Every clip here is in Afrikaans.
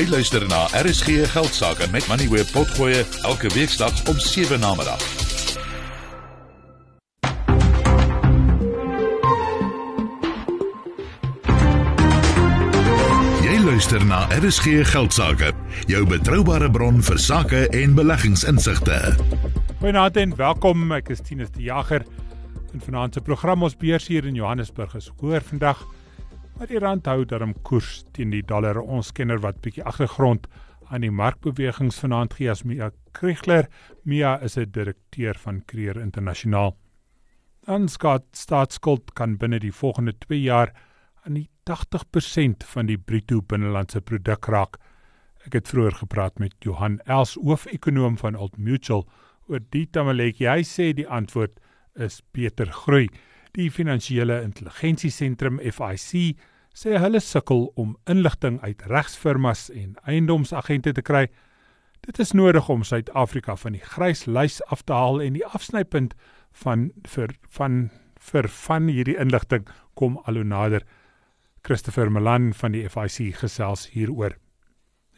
Jy luister na RSG Geldsaake met Money Web Potgoe elke weeksdag om 7 na middag. Jy luister na RSG Geldsaake, jou betroubare bron vir sake en beleggingsinsigte. Goeienaand en welkom. Ek is Tinus die Jager. In vanaand se program ons beurs hier in Johannesburg is hoor vandag Maar die rand hou daarom koers teen die dollar. Ons kenner wat bietjie agtergrond aan die markbewegings vanaand gee as Mia Kriegler. Mia is 'n direkteur van Creer Internasionaal. Dan skaat staatsskuld kan binne die volgende 2 jaar aan die 80% van die bruto binnelandse produk raak. Ek het vroeër gepraat met Johan Els, hoofekonoom van Old Mutual, oor die tamaletjie. Hy sê die antwoord is beter groei. Die finansiële intelligensiesentrum FIC sê hulle sukkel om inligting uit regsfirmas en eiendomsagente te kry. Dit is nodig om Suid-Afrika van die grys lys af te haal en die afsnypunt van vir van vir van hierdie inligting kom al hoe nader. Christopher Malan van die FIC gesels hieroor.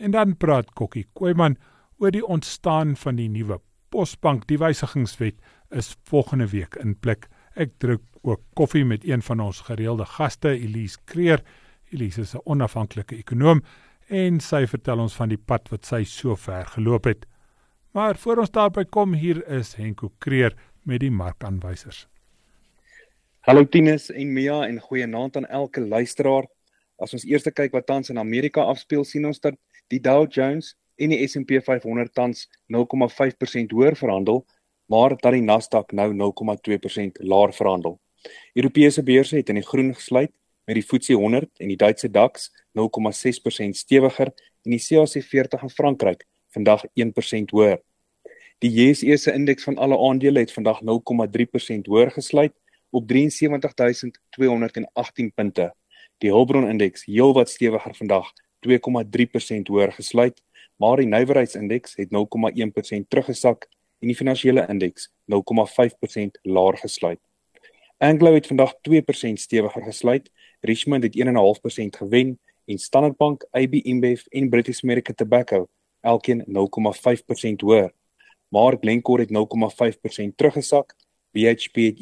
En dan praat Kokkie Koeman oor die ontstaan van die nuwe Posbank. Die wysigingswet is volgende week in plek. Ek druk ook koffie met een van ons gereelde gaste, Elise Kreer. Elise is 'n onafhanklike ekonom en sy vertel ons van die pad wat sy so ver geloop het. Maar voor ons daarby kom, hier is Henko Kreer met die markaanwysers. Hallo Tinus en Mia en goeienaand aan elke luisteraar. As ons eers kyk wat tans in Amerika afspeel, sien ons dat die Dow Jones en die S&P 500 tans 0,5% hoër verhandel maar dat die Nasdaq nou 0,2% laer verhandel. Europese beurse het in die groen gesluit met die FTSE 100 en die Duitse DAX 0,6% stewiger en die CAC 40 in Frankryk vandag 1% hoër. Die JSE se indeks van alle aandele het vandag 0,3% hoër gesluit op 73218 punte. Die Hulbron indeks heelwat stewiger vandag 2,3% hoër gesluit, maar die nywerheidsindeks het 0,1% teruggesak en die finansiële indeks 0,5% laer gesluit. Anglo het vandag 2% stewiger gesluit, Richmond het 1.5% gewen en Standard Bank, AB InBev en British American Tobacco elkeen 0,5% hoër. Maar Glencore het 0,5% teruggesak, BHP het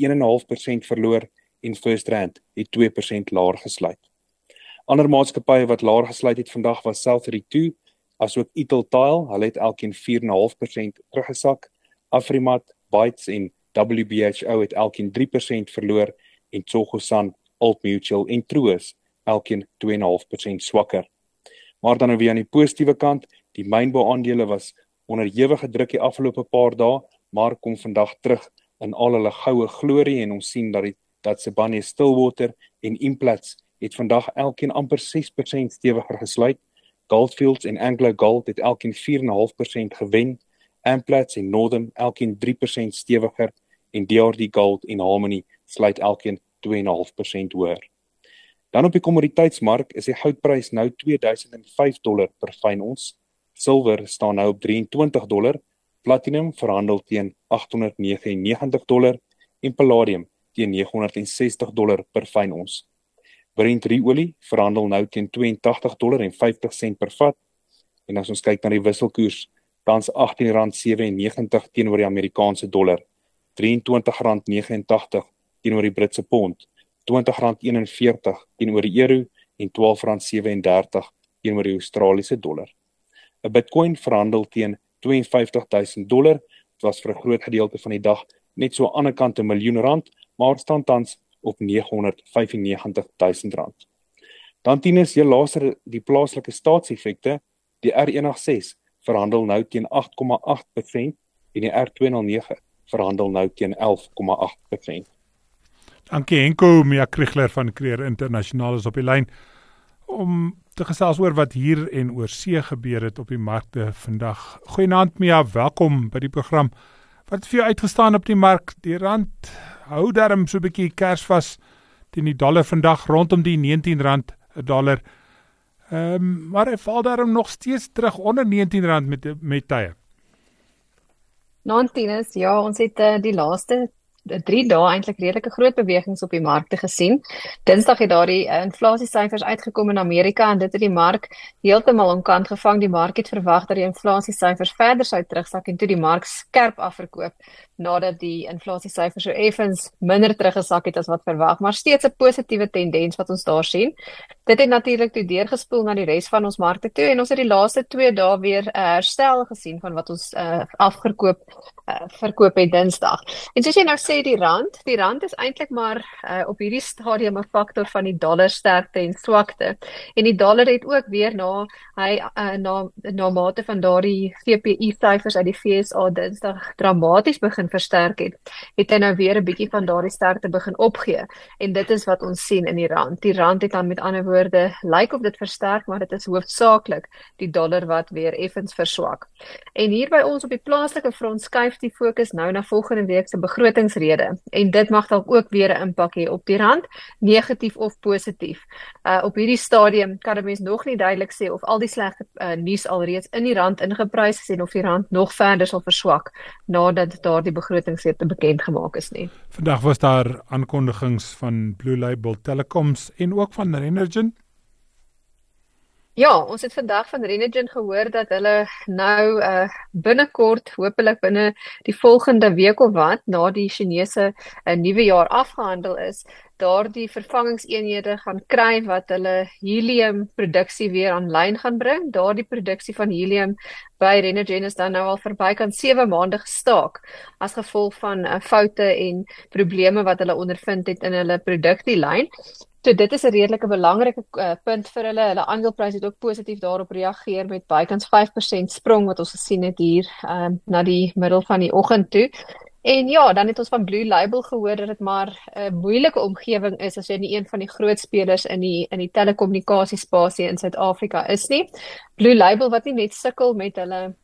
1.5% verloor en First Rand het 2% laer gesluit. Ander maatskappye wat laer gesluit het vandag was Southern 2 asook Ital Tile, hulle het elkeen 4.5% teruggesak Afrimat, Bytes en WBHO het elkeen 3% verloor en Tsogosan, Old Mutual en Troos elkeen 2.5% swakker. Maar dan nou weer aan die positiewe kant, die mynbou-aandele was onder ewige druk die afgelope paar dae, maar kom vandag terug in al hulle goue glorie en ons sien dat die dat Sibanye Stillwater en Implats het vandag elkeen amper 6% stewiger gesluit. Goldfields en Anglo Gold het elkeen 4.5% gewen Amplats en Northern elkeen 3% stewiger en DRD Gold en Harmony sluit elkeen 2.5% hoër. Dan op die kommoditeitsmark is die goudprys nou 2005 dollar per fyn ons. Silwer staan nou op 23 dollar, platinum verhandel teen 899 dollar en palladium teen 960 dollar per fyn ons. Brent olie verhandel nou teen 82 dollar en 50 sent per vat. En as ons kyk na die wisselkoers tans R18.97 teenoor die Amerikaanse dollar, R23.89 teenoor die Britse pond, R20.41 teenoor die euro en R12.37 teenoor die Australiese dollar. 'n Bitcoin verhandel teen 52000 dollar, dit was vir 'n groot gedeelte van die dag net so aan die ander kant 'n miljoen rand, maar staan tans op 995000 rand. Dan tieners, jy laaser die plaaslike staatseffekte, die R186 verhandel nou teen 8,8% en die R209 verhandel nou teen 11,8%. Dankie Henko Mia Kriegler van Creer Internasionaal is op die lyn om te gesels oor wat hier en oor see gebeur het op die markte vandag. Goeienaand Mia, welkom by die program. Wat het vir jou uitgestaan op die mark? Die rand hou darm so 'n bietjie kersvas teen die dollar vandag rondom die R19 'n dollar. Ehm um, maar hy val daarom nog steeds terug onder R19 met met tye. Non-tennis, ja, ons het uh, die laaste 3 dae eintlik redelike groot bewegings op die markte gesien. Dinsdag het daardie uh, inflasiesyfers uitgekom in Amerika en dit het die mark heeltemal onkant gevang. Die mark het verwag dat die inflasiesyfers verder sou terugsak en toe die mark skerp afverkoop nadat die inflasiesyfers so effens minder teruggesak het as wat verwag, maar steeds 'n positiewe tendens wat ons daar sien. Dit het natuurlik toe deurgespoel na die res van ons markte toe en ons het die laaste 2 dae weer 'n herstel gesien van wat ons uh, afgekoop uh, verkoop het Dinsdag. En soos jy nou sê die rand, die rand is eintlik maar uh, op hierdie stadium 'n faktor van die dollar sterkte en swakte. En die dollar het ook weer na hy uh, na na mate van daardie CPI syfers uit die FSA Dinsdag dramaties begin versterk het, het hy nou weer 'n bietjie van daardie sterkte begin opgee. En dit is wat ons sien in die rand. Die rand het dan met ander woorde lyk of dit versterk, maar dit is hoofsaaklik die dollar wat weer effens verswak. En hier by ons op die plaaslike front skuif die fokus nou na volgende week se begrotingsrede en dit mag dalk ook weer 'n impak hê op die rand, negatief of positief. Uh op hierdie stadium kan 'n mens nog nie duidelik sê of al die slegte uh, nuus alreeds in die rand ingeprys is en of die rand nog verder sal verswak nadat daardie begrotingsrede bekend gemaak is nie. Vandag was daar aankondigings van Blue Label Telecoms en ook van Renergen Ja, ons het vandag van Renergen gehoor dat hulle nou uh binnekort, hopelik binne die volgende week of wat, na die Chinese uh, nuwe jaar afgehandel is, daardie vervangingseenhede gaan kry wat hulle helium produksie weer aanlyn gaan bring. Daardie produksie van helium by Renergen is dan nou al verby kan 7 maande gestaak as gevolg van uh, foute en probleme wat hulle ondervind het in hulle produksielyn. So dit is 'n redelike belangrike uh, punt vir hulle. Hulle aandeleprys het ook positief daarop reageer met bykans 5% sprong wat ons gesien het hier um, na die middel van die oggend toe. En ja, dan het ons van Blue Label gehoor dat dit maar 'n uh, moeilike omgewing is as jy nie een van die groot spelers in die in die telekommunikasiespasie in Suid-Afrika is nie. Blue Label wat nie net sukkel met hulle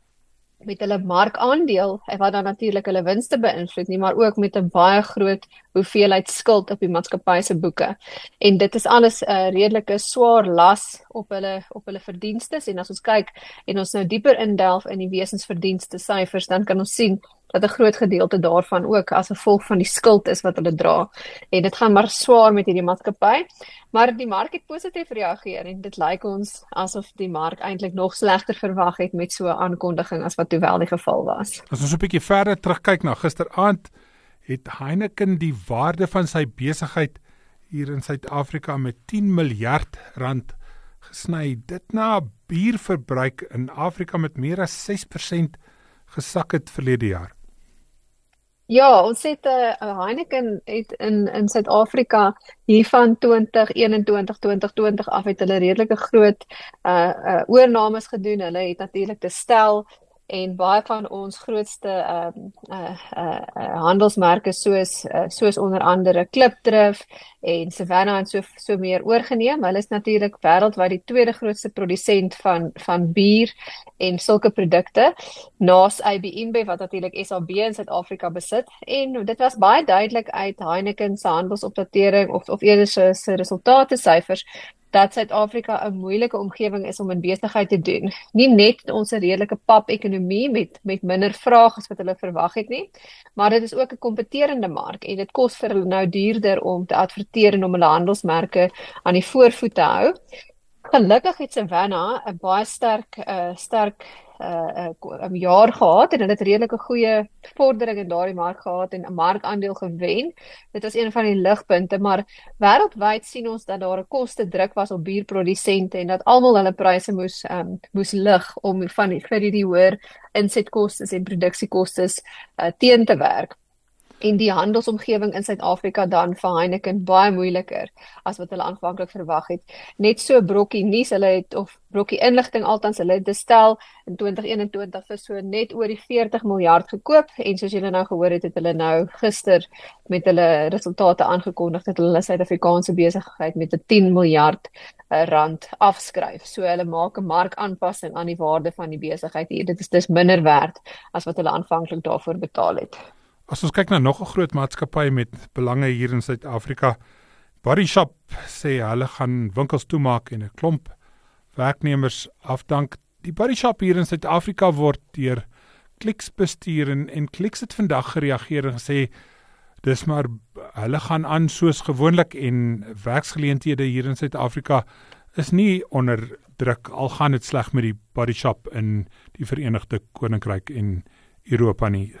met hulle markandeel wat dan natuurlik hulle winste beïnvloed nie, maar ook met 'n baie groot hoeveelheid skuld op die maatskappy se boeke. En dit is alles 'n uh, redelike swaar las op hulle op hulle verdienste en as ons kyk en ons nou dieper indelf in die wesensverdienste syfers, dan kan ons sien dat 'n groot gedeelte daarvan ook as gevolg van die skuld is wat hulle dra. En dit gaan maar swaar met hierdie maatskappy. Maar die mark het positief reageer en dit lyk ons asof die mark eintlik nog slegter verwag het met so 'n aankondiging as wat toe wel die geval was. As ons 'n bietjie verder terugkyk na gisteraand het Heineken die waarde van sy besigheid hier in Suid-Afrika met 10 miljard rand gesny. Dit na bierverbruik in Afrika met meer as 6% gesak het verlede jaar. Ja, ons het 'n uh, eh, Heineken het in in Suid-Afrika hier van 2021 2020 af het hulle redelike groot uh uh oornames gedoen. Hulle het natuurlik te stel en baie van ons grootste ehm um, uh, uh uh handelsmerke soos uh, soos onder andere Klipdrif en Savanna en so so meer oorgeneem. Hulle is natuurlik wêreldwyd die tweede grootste produsent van van bier en sulke produkte naas AB InBev wat natuurlik SAB in Suid-Afrika besit. En dit was baie duidelik uit Heineken se handelsopdatering of of eerder se resultate syfers dat Suid-Afrika 'n moeilike omgewing is om in besigheid te doen. Nie net ons redelike pap-ekonomie met met minder vrae as wat hulle verwag het nie, maar dit is ook 'n kompeterende mark en dit kos vir hulle nou duurder om te adverteer en om hulle handelsmerke aan die voorvoet te hou. Gelukkig het Savanna 'n baie sterk uh sterk uh 'n uh, jaar gehad en hulle het redelike goeie vordering in daardie mark gehad en 'n markandeel gewen. Dit was een van die ligpunte, maar wêreldwyd sien ons dat daar 'n koste druk was op bierprodusente en dat almal hulle pryse moes um, moes lig om van die vir die hoër insetkoste en produksiekoste uh, teen te werk en die handelsomgewing in Suid-Afrika dan vir Heineken baie moeiliker as wat hulle aanvanklik verwag het. Net so brokkie nuus, hulle het of brokkie inligting altans hulle het gestel in 2021 vir so net oor die 40 miljard gekoop en soos julle nou gehoor het, het hulle nou gister met hulle resultate aangekondig dat hulle Suid-Afrikaanse besigheid met 'n 10 miljard uh, rand afskryf. So hulle maak 'n markaanpassing aan die waarde van die besigheid. Dit is dis minder werd as wat hulle aanvanklik daarvoor betaal het. As ons kyk na nog 'n groot maatskappy met belange hier in Suid-Afrika, Body Shop sê hulle gaan winkels toemaak en 'n klomp werknemers afdank. Die Body Shop hier in Suid-Afrika word deur Clicks bestuur en, en Clicks het vandag gereageer en gesê dis maar hulle gaan aan soos gewoonlik en werksgeleenthede hier in Suid-Afrika is nie onder druk al gaan dit sleg met die body shop in die Verenigde Koninkryk en Europa nie.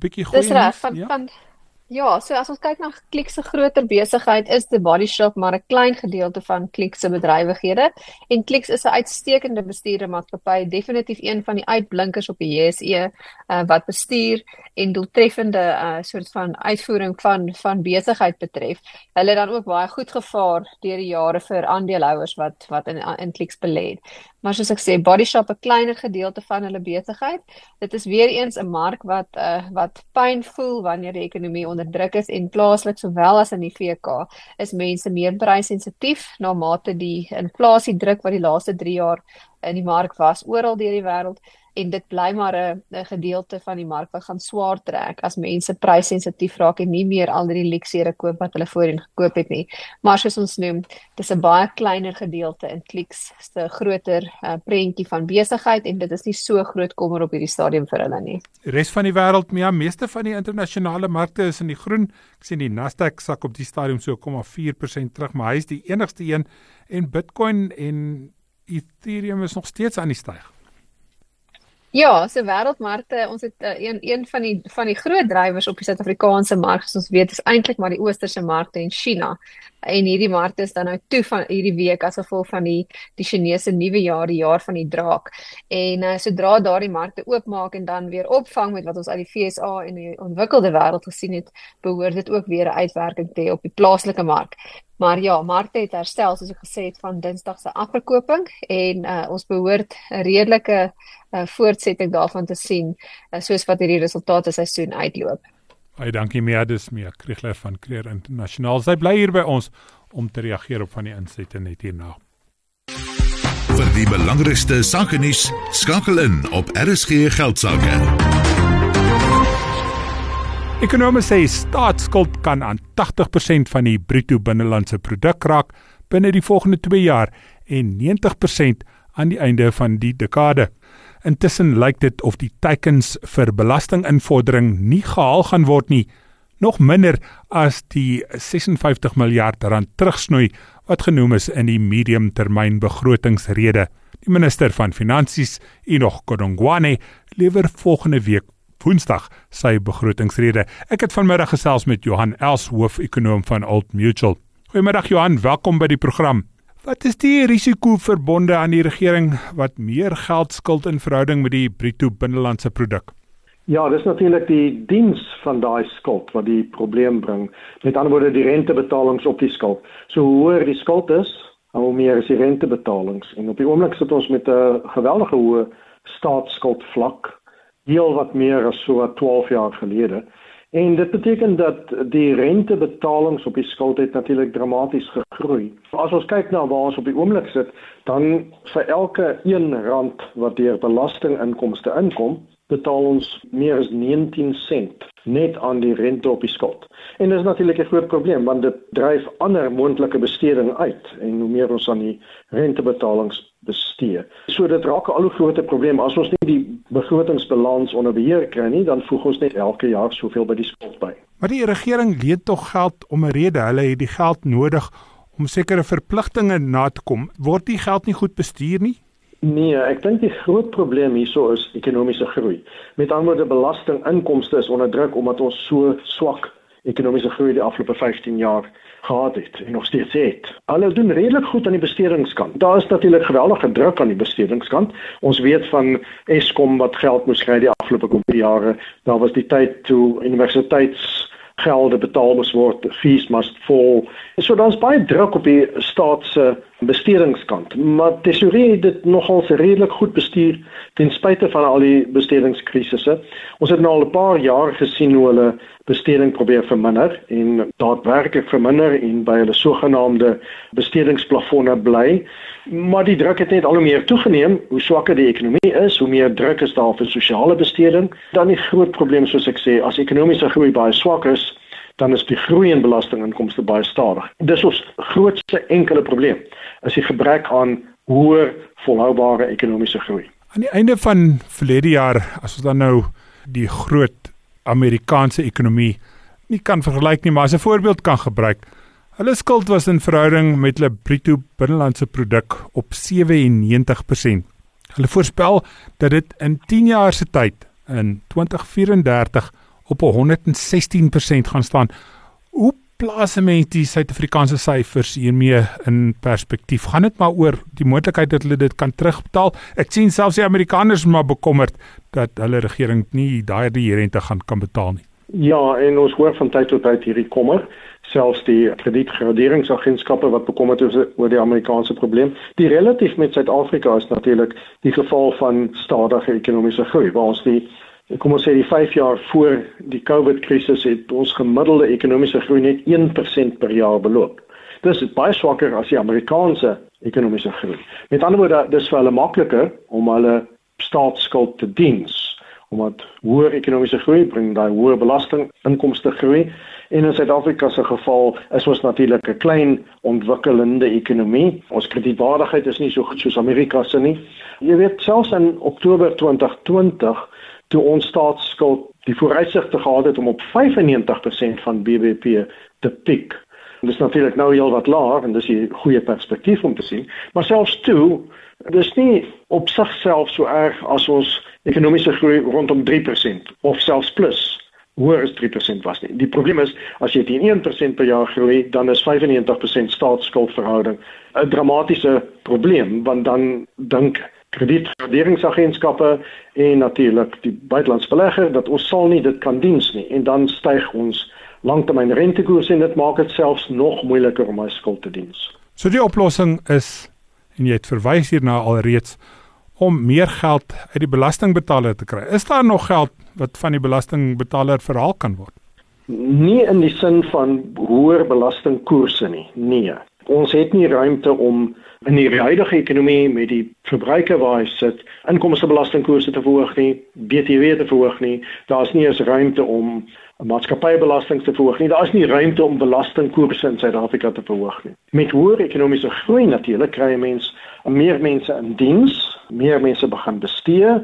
Bietjie goeie. Dis reg van ja? van Ja, so as ons kyk na Klik se groter besigheid is die Body Shop maar 'n klein gedeelte van Klik se bedrywighede en Klik is 'n uitstekende bestuurdermaatskappy, definitief een van die uitblinkers op die JSE uh, wat bestuur en doeltreffende uh, soort van uitvoering van van besigheid betref. Hulle het dan ook baie goed gevaar deur die jare vir aandeelhouers wat wat in in Klik belê het. Maar soos ek sê, Body Shop 'n kleiner gedeelte van hulle besigheid. Dit is weer eens 'n mark wat uh, wat pyn voel wanneer die ekonomie onder druk is en plaaslik sowel as in die VK is mense meer prysensitief na mate die inflasie druk wat die laaste 3 jaar in die mark was oral deur die wêreld en dit bly maar 'n gedeelte van die mark wat gaan swaar trek as mense prysensitief raak en nie meer al die luksere koop wat hulle voorheen gekoop het nie. Maar soos ons noem, dis 'n baie kleiner gedeelte in Clicks se groter uh, prentjie van besigheid en dit is nie so groot kommer op hierdie stadium vir hulle nie. Res van die wêreld, ja, meeste van die internasionale markte is in die groen. Ek sien die Nasdaq sak op die stadium so 0,4% terug, maar hy is die enigste een en Bitcoin en Ethereum is nog steeds aan die styg. Ja, so wêreldmarkte, ons het uh, een een van die van die groot drywers op die Suid-Afrikaanse mark, soos ons weet, is eintlik maar die oosterse markte en China. En hierdie markte is dan nou toe van hierdie week as gevolg van die die Chinese nuwe jaar, die jaar van die draak. En uh, sodra daardie markte oopmaak en dan weer opvang met wat ons uit die FSA en die ontwikkelde wêreld gesien het, behoort dit ook weer 'n uitwerking te hê op die plaaslike mark. Maar ja, markte het herstel soos ek gesê het van Dinsdag se afverkoping en uh, ons behoort 'n redelike uh, voortsetting daarvan te sien uh, soos wat hierdie resultate seisoen uitloop. Baie dankie Mia, dis Mia Kriegler van Creer Internasionaal. Sy bly hier by ons om te reageer op van die insette net hierna. Vir die belangrikste sake nuus skakel in op RSG geldsaake. Ekonome sê staatsskuld kan aan 80% van die bruto binnelandse produk raak binne die volgende 2 jaar en 90% aan die einde van die dekade. Intussen lyk dit of die teikens vir belastinginvordering nie gehaal gaan word nie, nog minder as die 56 miljard rand terugsnoei wat genoem is in die mediumtermynbegrotingsrede. Die minister van Finansies, Enoch Godongwana, lewer volgende week Woensdag sy begrotingsrede. Ek het vanmiddag gesels met Johan Els, hoof-ekonoom van Old Mutual. Goeiemiddag Johan, welkom by die program. Wat is die risiko verbonde aan die regering wat meer geld skuld in verhouding met die bruto binnelandse produk? Ja, dis natuurlik die diens van daai skuld wat die probleem bring. Met ander woorde die rentebetalings op die skuld. So hoe hoër die skuld is, hoe meer is die rentebetalings. En op die oomblik sit ons met 'n geweldige hoë staatsskuld vlak heel wat meer as so 12 jaar gelede. En dit beteken dat die rentebetalings op die skuld het natuurlik dramaties gegroei. As ons kyk na waar ons op die oomblik sit, dan vir elke 1 rand wat deur belastinginkomste inkom, betaal ons meer as 19 sent net aan die rente op die skuld. En dit is natuurlik 'n groot probleem want dit dryf ander moontlike besteding uit en hoe meer ons aan die rentebetalings bestee. So dit raak 'n al hoe groter probleem as ons nie die begrotingsbalans onder beheer kry nie, dan voeg ons net elke jaar soveel by die skuld by. Maar die regering leen tog geld om 'n rede. Hulle het die geld nodig om sekere verpligtinge na te kom. Word die geld nie goed bestuur nie? Nee, ek dink die groot probleem hierso is ekonomiese groei. Met ander woorde, belastinginkomste is onder druk omdat ons so swak ekonomiese groei die afgelope 15 jaar gehad het en nog steeds het. Hulle doen redelik goed aan die bestedingskant. Daar is natuurlik geweldige druk aan die bestedingskant. Ons weet van Eskom wat geld moes kry die afgelope jare. Daar was die tyd toe universiteits gelde betaal moes word, fees must fall. So daar's baie druk op die staat se bestedingskant, maar tesorie het dit nogal redelik goed bestuur ten spyte van al die bestedingskrisisse. Ons het nou al 'n paar jaar gesien hoe hulle besteding probeer verminder en daadwerklik verminder en by hulle sogenaamde bestedingsplafonne bly. Maar die druk het net al hoe meer toegeneem. Hoe swakker die ekonomie is, hoe meer druk is daar vir sosiale besteding. Dan die groot probleem soos ek sê, as ekonomiese groei baie swak is, dan is die groei in belastinginkomste baie stadig. Dis ons grootste enkele probleem, is die gebrek aan hoër volhoubare ekonomiese groei. Aan die einde van verlede jaar, as ons dan nou die groot Amerikaanse ekonomie nie kan vergelyk nie, maar as 'n voorbeeld kan gebruik. Hulle skuld was in verhouding met hulle bruto binnelandse produk op 97%. Hulle voorspel dat dit in 10 jaar se tyd in 2034 op 116% gaan staan. Hoe plaas mense die Suid-Afrikaanse syfers hiermee in perspektief? Gaan dit maar oor die moontlikheid dat hulle dit kan terugbetaal? Ek sien selfs die Amerikaners maar bekommerd dat hulle regering nie daardie rente gaan kan betaal nie. Ja, en ons hoor van tyd tot tyd hierdie kommer, selfs die kredietgraderingsagentskappe wat bekommerd is oor die Amerikaanse probleem. Die relatief met Suid-Afrika is natuurlik die geval van stadige ekonomiese groei, waar ons die kom ons sê die 5 jaar voor die COVID krisis het ons gemiddelde ekonomiese groei net 1% per jaar beloop. Dis baie swakker as die Amerikaanse ekonomiese groei. Met ander woorde, dis vir hulle makliker om hulle staatsskuld te diens omdat hoër ekonomiese groei bring daai hoër belasting inkomste groei en in Suid-Afrika se geval is ons natuurlik 'n klein ontwikkelende ekonomie. Ons kredietwaardigheid is nie so goed soos Amerika se nie. Jy weet selfs in Oktober 2020 toe ons staatsskuld die vooruitsigte gehad het om op 95% van BBP te piek. Dit is natuurlik nou heel wat laer en dis 'n goeie perspektief om te sien, maar selfs toe, dis nie op sigself so erg as ons ekonomiese groei rondom 3% of selfs plus hoër as 3% was nie. Die probleem is as jy teen 1% per jaar groei, dan is 95% staatsskuldverhouding 'n dramatiese probleem want dan dink kredietgraderingsagentskappe en natuurlik die buitelandse belegger dat ons sal nie dit kan diens nie en dan styg ons langtermyn rentekoers en dit maak dit selfs nog moeiliker om my skuld te diens. So die oplossing is en jy het verwys hierna alreeds om meer geld uit die belastingbetaler te kry. Is daar nog geld wat van die belastingbetaler verhaal kan word? Nie in die sin van hoër belastingkoerse nie. Nee. Ons het nie ruimte om in die huidige ekonomie met die verbruiker waar hy sit, inkomstebelastingkoerse te verhoog nie, BTW te verhoog nie. Daar's nie eens ruimte om maatskappybelasting te verhoog nie. Daar's nie ruimte om belastingkoerse in Suid-Afrika te verhoog nie. Met hoër ekonomiese groei natuurlik kry jy mense meer mense in diens, meer mense begin bestee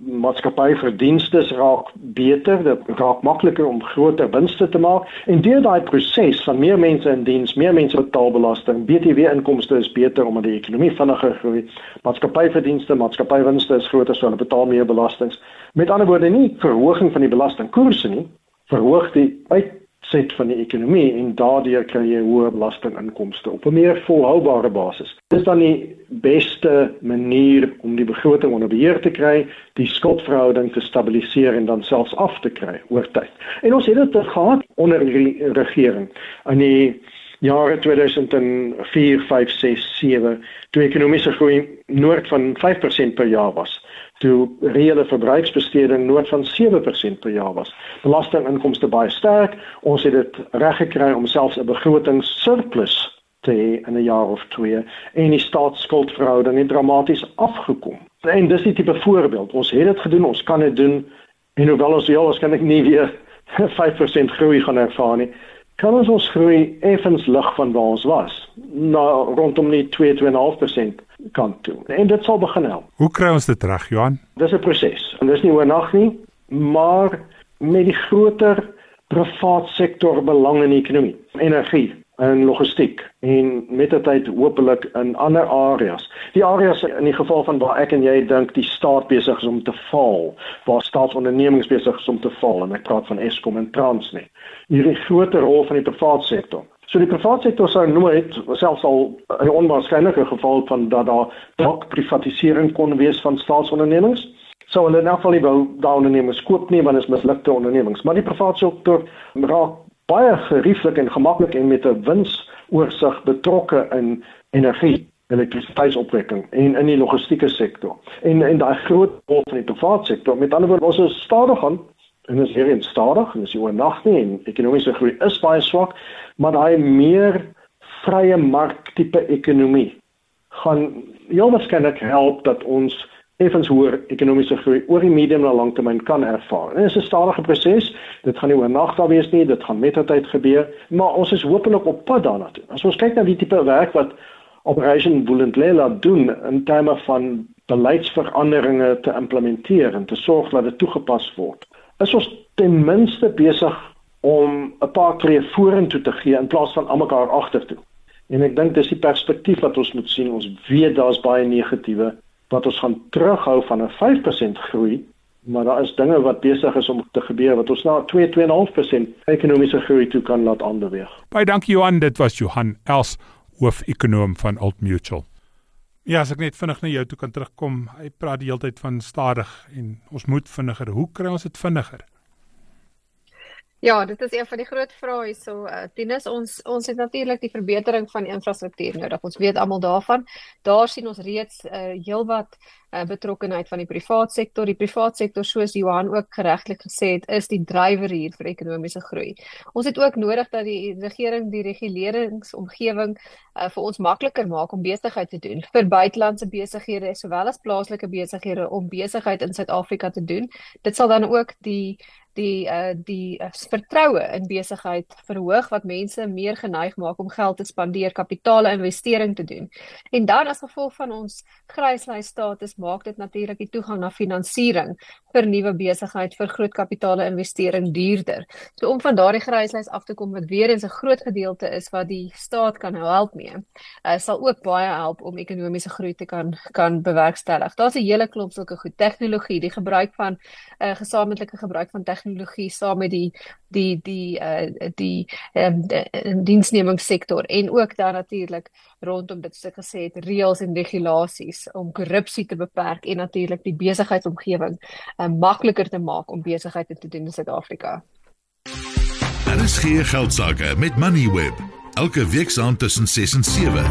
maatskappyverdienste raak beter, dit raak makliker om groter winste te maak en deur daai proses van meer mense in diens, meer mense betaal belasting, BTW inkomste is beter omdat die ekonomie vinniger groei. Maatskappyverdienste, maatskappywinste is groter so hulle betaal meer belastings. Met ander woorde nie verhoging van die belastingkoerse nie, verhoog die uit set van die ekonomie en daardeur kry jy hoër belastinginkomste op 'n meer volhoubare basis. Dis dan die beste manier om die begroting onder beheer te kry, die skuldverhouding te stabiliseer en dan selfs af te kry oor tyd. En ons het dit gehad onder die regering in die jare 2004, 5, 6, 7 toe ekonomiese groei noord van 5% per jaar was toe reële verbruiksbesteding noord van 7% per jaar was. Belastinginkomste baie sterk. Ons het dit reg gekry om selfs 'n begrotingssurplus te hê in 'n jaar of twee en die staatsskuldverhouding het dramaties afgekom. En dis 'n tipe voorbeeld. Ons het dit gedoen, ons kan dit doen en hoewel ons heel waarskynlik nie weer 5% groei gaan ervaar nie, kan ons ons groei effens lig van waar ons was. Na rondom die 2-2.5% kant toe. En dit sal begin help. Hoe kry ons dit reg, Johan? Dis 'n proses. En dis nie oornag nie, maar met die groter privaat sektor belang in die ekonomie, energie en logistiek en met die tyd hopelik in ander areas. Die areas in die geval van waar ek en jy dink die staat besig is om te val, waar staatsondernemings besig is om te val en ek praat van Eskom en Transnet. Hierdie groter rol van die privaat sektor. So die private sektor sou nooit selfs al 'n onwaarskynlike geval van dat daar dalk privatisering kon wees van staatsondernemings. So hulle nou val nie wou daai ondernemings koop nie want dit is mislukte ondernemings, maar die private sektor raak baie gerieflik en gemaklik en met 'n winsoorsig betrokke in energie elektrisiteitsopwekking en in die logistieke sektor. En en daai groot rol van die private sektor, met ander woorde, ons is stadig aan en is hier in stadig en is oor nag nie en ekonomiese groei is baie swak, maar daai meer vrye mark tipe ekonomie gaan heel waarskynlik help dat ons effens hoër ekonomiese groei oor die medium na langtermyn kan ervaar. En dit is 'n stadige proses. Dit gaan nie oor nag daar wees nie, dit gaan met tyd gebeur, maar ons is hopelik op pad daarna toe. As ons kyk na die tipe werk wat Operation Vulindlela doen in terme van beleidsveranderinge te implementeer en te sorg dat dit toegepas word is ons ten minste besig om 'n paar tree vorentoe te gee in plaas van almekaar agtertoe. En ek dink dis die perspektief wat ons moet sien. Ons weet daar's baie negatiewe wat ons gaan terughou van 'n 5% groei, maar daar is dinge wat besig is om te gebeur wat ons na 2-2.5% ekonomiese groei toe kan laat aanbeweeg. Baie dankie Johan, dit was Johan Els, hoof-ekonoom van Old Mutual. Ja, as ek net vinnig na jou toe kan terugkom. Hy praat die hele tyd van stadig en ons moet vinniger. Hoe kry ons dit vinniger? Ja, dit is een van die groot vrae hierso. Uh, Tinus, ons ons het natuurlik die verbetering van die infrastruktuur nodig. Ons weet almal daarvan. Daar sien ons reeds uh, heelwat uh, betrokkenheid van die privaat sektor. Die privaat sektor, soos Johan ook geregtelik gesê het, is die drywer hier vir ekonomiese groei. Ons het ook nodig dat die regering die reguleringsomgewing uh, vir ons makliker maak om besigheid te doen vir buitelandse besighede sowel as plaaslike besighede om besigheid in Suid-Afrika te doen. Dit sal dan ook die die uh die uh, vertroue in besigheid verhoog wat mense meer geneig maak om geld te spandeer, kapitale investering te doen. En dan as gevolg van ons gryslys status maak dit natuurlik die toegang na finansiering vir nuwe besigheid vir groot kapitale investering duurder. So om van daardie gryslys af te kom wat weer eens 'n groot gedeelte is wat die staat kan help mee, uh, sal ook baie help om ekonomiese groei te kan kan bewerkstellig. Daar's 'n hele klomp sulke goed tegnologie, die gebruik van 'n uh, gesamentlike gebruik van tegnologie saam met die die die uh die ehm um, diensnemingssektor en ook dan natuurlik rondom dit soos ek gesê het reëls en regulasies om korrupsie te beperk en natuurlik die besigheidsomgewing um, makliker te maak om besigheid te doen in Suid-Afrika. Daar is geen geld sake met Moneyweb elke week saam tussen 6 en 7.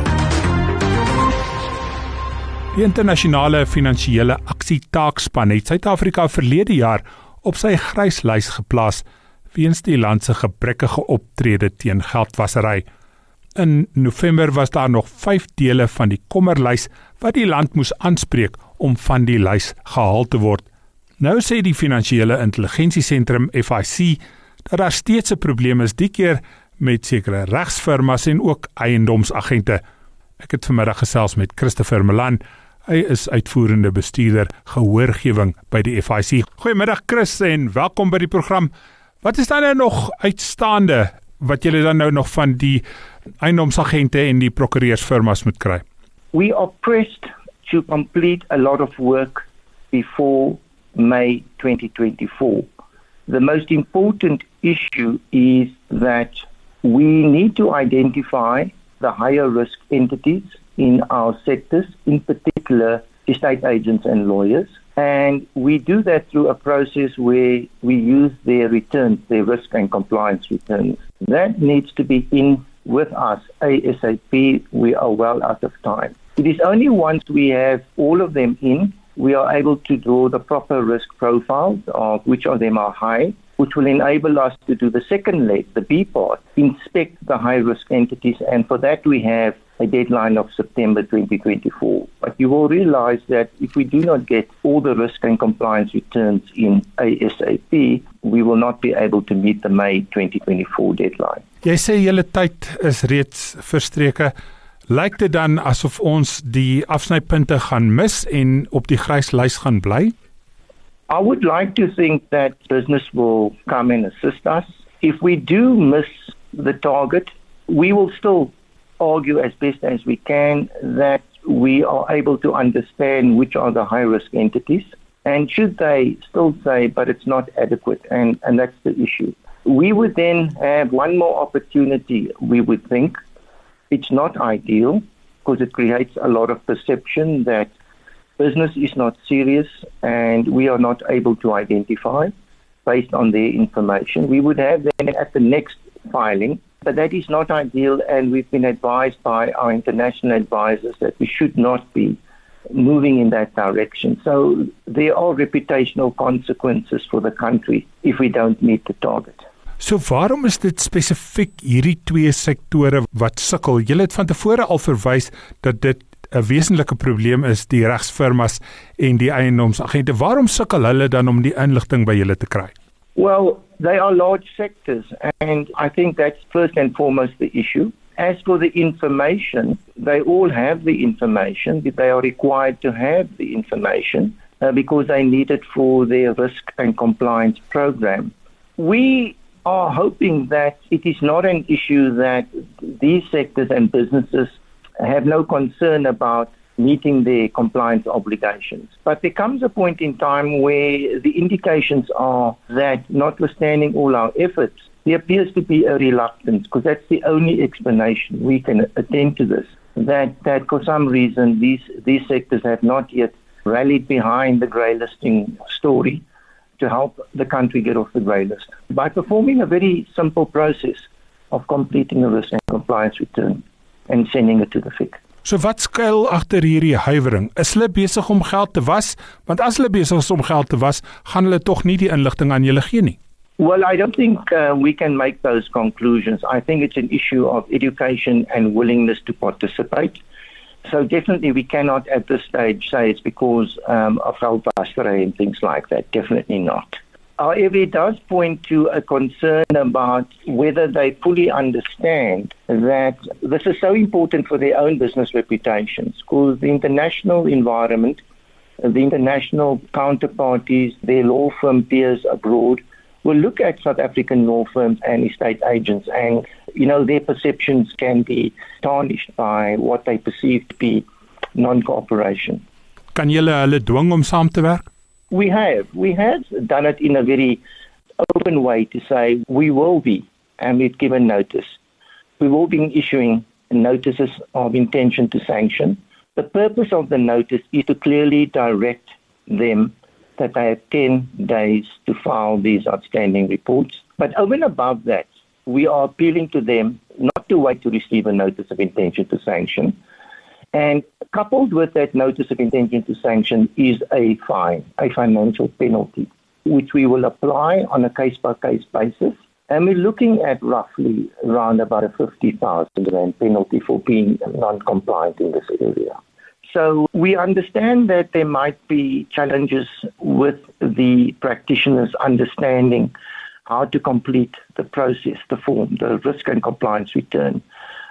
Die internasionale finansiële aksietaakspan het Suid-Afrika verlede jaar op sy gryslys geplaas weens die land se gebrekkige optrede teen geldwasery. In November was daar nog 5 dele van die kommerlys wat die land moes aanspreek om van die lys gehaal te word. Nou sê die finansiële intelligensiesentrum FIC dat daar steeds 'n probleem is die keer met sekere regsfirmas en ook eiendomsagente. Ek het vanmiddag gesels met Christopher Malan. Hy is uitvoerende bestuurder gehoorgewing by die FIC. Goeiemiddag Chris en welkom by die program. Wat is dan nou nog uitstaande wat julle dan nou nog van die eiendomsagente en die prokureursfirmas moet kry? We are pressed to complete a lot of work before May 2024. The most important issue is that we need to identify the higher risk entities in our sectors, in particular estate agents and lawyers. And we do that through a process where we use their returns, their risk and compliance returns. That needs to be in with us ASAP. We are well out of time. It is only once we have all of them in, we are able to draw the proper risk profiles of which of them are high, which will enable us to do the second leg, the B part, inspect the high risk entities. And for that, we have a deadline of September 2024. But you will realize that if we do not get all the risk and compliance returns in ASAP, we will not be able to meet the May 2024 deadline. Jy sê julle tyd is reeds verstreke. Lyk dit dan asof ons die afsnypunte gaan mis en op die grys lys gaan bly? I would like to think that business will come and assist us. If we do miss the target, we will still argue as best as we can that we are able to understand which are the high risk entities. And should they still say, but it's not adequate, and, and that's the issue, we would then have one more opportunity, we would think. It's not ideal because it creates a lot of perception that business is not serious and we are not able to identify based on their information. We would have then at the next filing But that is not ideal, and we've been advised by our international advisors that we should not be moving in that direction. So there are reputational consequences for the country if we don't meet the target. So waarom is dit spesifiek hierdie twee sektore wat sukkel? Julle het van tevore al verwys dat dit 'n wesenlike probleem is die regsfirmas en die eiendomsagente. Waarom sukkel hulle dan om die inligting by julle te kry? Well, they are large sectors, and I think that's first and foremost the issue. As for the information, they all have the information, they are required to have the information uh, because they need it for their risk and compliance program. We are hoping that it is not an issue that these sectors and businesses have no concern about meeting their compliance obligations. But there comes a point in time where the indications are that, notwithstanding all our efforts, there appears to be a reluctance because that's the only explanation we can attend to this. That, that for some reason these, these sectors have not yet rallied behind the grey listing story to help the country get off the grey list by performing a very simple process of completing a risk and compliance return and sending it to the FIC. So wat skuil agter hierdie huiwering? Is hulle besig om geld te was? Want as hulle besig is om geld te was, gaan hulle tog nie die inligting aan julle gee nie. Well, I don't think uh, we can make those conclusions. I think it's an issue of education and willingness to participate. So definitely we cannot at this stage say it's because um, of Galbastere and things like that. Definitely not. However, it does point to a concern about whether they fully understand that this is so important for their own business reputations because the international environment, the international counterparties, their law firm peers abroad will look at South African law firms and estate agents and you know their perceptions can be tarnished by what they perceive to be non-cooperation. Kan julle hulle dwing om saam te werk? We have. We have done it in a very open way to say we will be and we've given notice. We will be issuing notices of intention to sanction. The purpose of the notice is to clearly direct them that they have 10 days to file these outstanding reports. But over and above that, we are appealing to them not to wait to receive a notice of intention to sanction. And coupled with that notice of intention to sanction is a fine, a financial penalty, which we will apply on a case by case basis. And we're looking at roughly around about a 50,000 rand penalty for being non compliant in this area. So we understand that there might be challenges with the practitioners understanding how to complete the process, the form, the risk and compliance return.